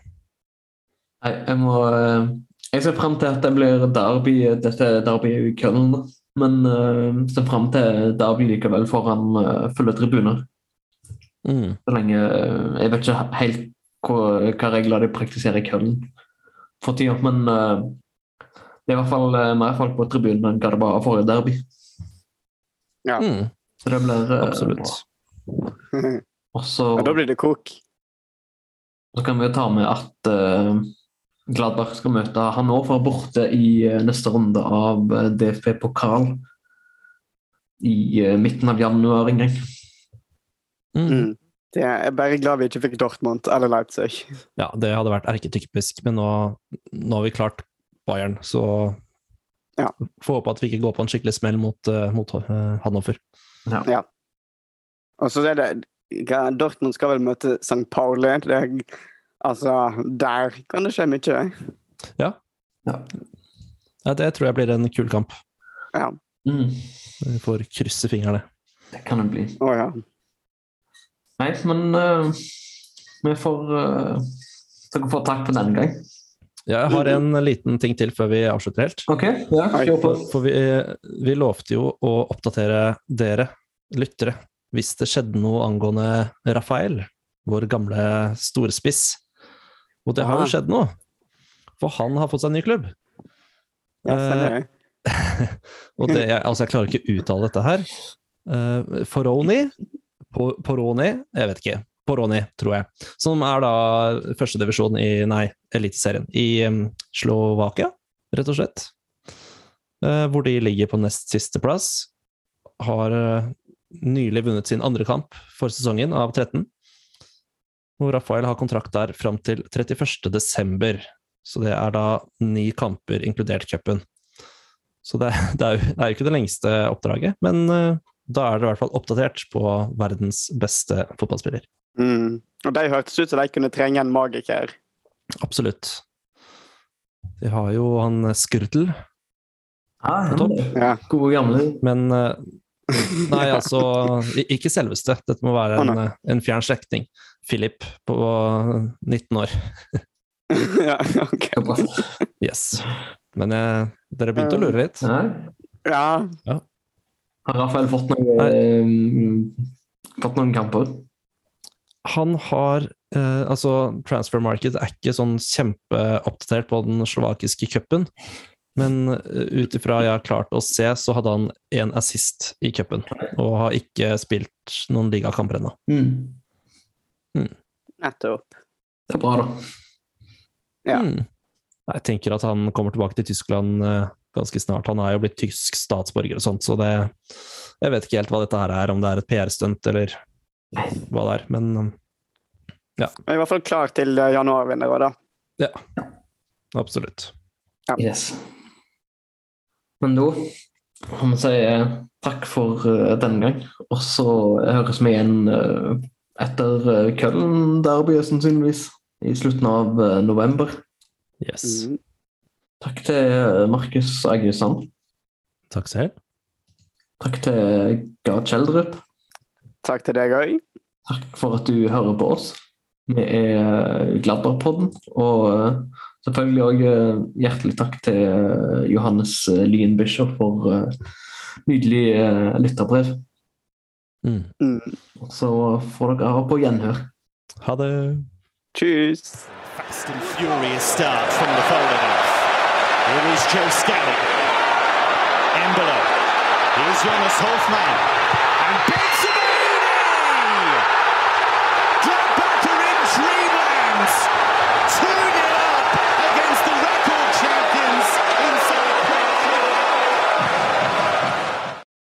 Nei, jeg må eh, Jeg ser frem til at det blir derby, dette derbyet i Køllen, da. Men uh, ser frem til derby likevel foran uh, fulle tribuner. Mm. Så lenge uh, Jeg vet ikke helt hva, hva regler de praktiserer i Køllen for tida, men uh, det er i hvert fall mer folk på tribunen enn hva det var forrige derby. Ja. Mm. Så det blir eh, Absolutt. bra. [LAUGHS] Og så Og da blir det kok. Så kan vi jo ta med at uh, Gladbach skal møte Hannover borte i uh, neste runde av uh, DFB-pokal i eh, midten av januar en gang. Mm. Mm. Det er jeg er bare glad vi ikke fikk Dortmund eller Leipzig. Ja, det hadde vært erketypisk, men nå, nå har vi klart Bayern, så Ja. får håpe at vi ikke går på en skikkelig smell mot, eh, mot eh, Hannover. Ja. Og så er det Dortmund skal vel møte St. Pauli. Det, altså, der kan det skje mye. Ja, det tror jeg blir en kul kamp. Ja. Mm, Vi får krysse fingrene. det kan det bli. Å ja. Nei, men uh, vi får uh, Dere får takk for denne gang. Ja, jeg har en liten ting til før vi avslutter helt. OK, ja, for. For vi, vi lovte jo å oppdatere dere lyttere hvis det skjedde noe angående Rafael, vår gamle storspiss. Og det har jo Ah. skjedd noe. For han har fått seg en ny klubb. Ja, stemmer det. [LAUGHS] Og det, jeg, altså jeg klarer ikke å uttale dette her. Uh, Foroni Po- Poroni, jeg vet ikke. Poroni, tror jeg. Som er da førstedivisjon i Nei, Eliteserien. I um, Slovakia, rett og slett. Eh, hvor de ligger på nest siste plass. Har eh, nylig vunnet sin andre kamp for sesongen, av 13. Og Rafael har kontrakt der fram til 31. desember. Så det er da ni kamper, inkludert cupen. Så det, [LAUGHS] det, er jo, ikke det lengste oppdraget, men eh, da er det i hvert fall oppdatert på verdens beste fotballspiller. Mm. Og de hørtes ut som de kunne trenge en magiker. Absolutt. De har jo han Skrtel, Ja, Topp. Ja. Gode gamle. men eh, Nei, altså Ikke selveste. Dette må være en, eh, en fjern slektning. Philip på 19 år. [LAUGHS] ja, ok. Yes. Men eh, dere begynte å lure litt. Ja. Ja. Har Rafael fått, noen, eh, fått noen kamper? Han har eh, Altså, transfer market er ikke sånn kjempeoppdatert på den slovakiske cupen. Men uh, ut ifra jeg har klart å se, så hadde han én assist i cupen. Og har ikke spilt noen ligakamper ennå. Mm. Nettopp. Det er bra, da. Ja. Mm. Jeg tenker at han kommer tilbake til Tyskland eh, ganske snart. Han er jo blitt tysk statsborger og sånt, så det Jeg vet ikke helt hva dette her er, om det er et PR-stunt eller hva det er, men ja. Jeg er i hvert fall klar til eh, januarvinnere, da. absolutt. Yes. Men da må vi si eh, takk for uh, denne gang. Og så høres vi igjen uh, etter uh, Køllen-derbyet, sannsynligvis. I slutten av november. Yes. Mm. Takk til Markus Agnesand. Takk selv. Takk til Gard Kjeldrup. Takk til deg òg. Takk for at du hører på oss. Vi er Gladbarpodden, og eh, selvfølgelig òg hjertelig takk til eh, Johannes eh, Lyen Bischoff for eh, nydelig eh, lytterbrev. Mm. Mm. Så får dere ha på gjenhør. Ha det. Tjus. Fast and furious start from the Foldenhoff. Here is Joe Scanlon. Embolo. Here's Jonas Hofmann.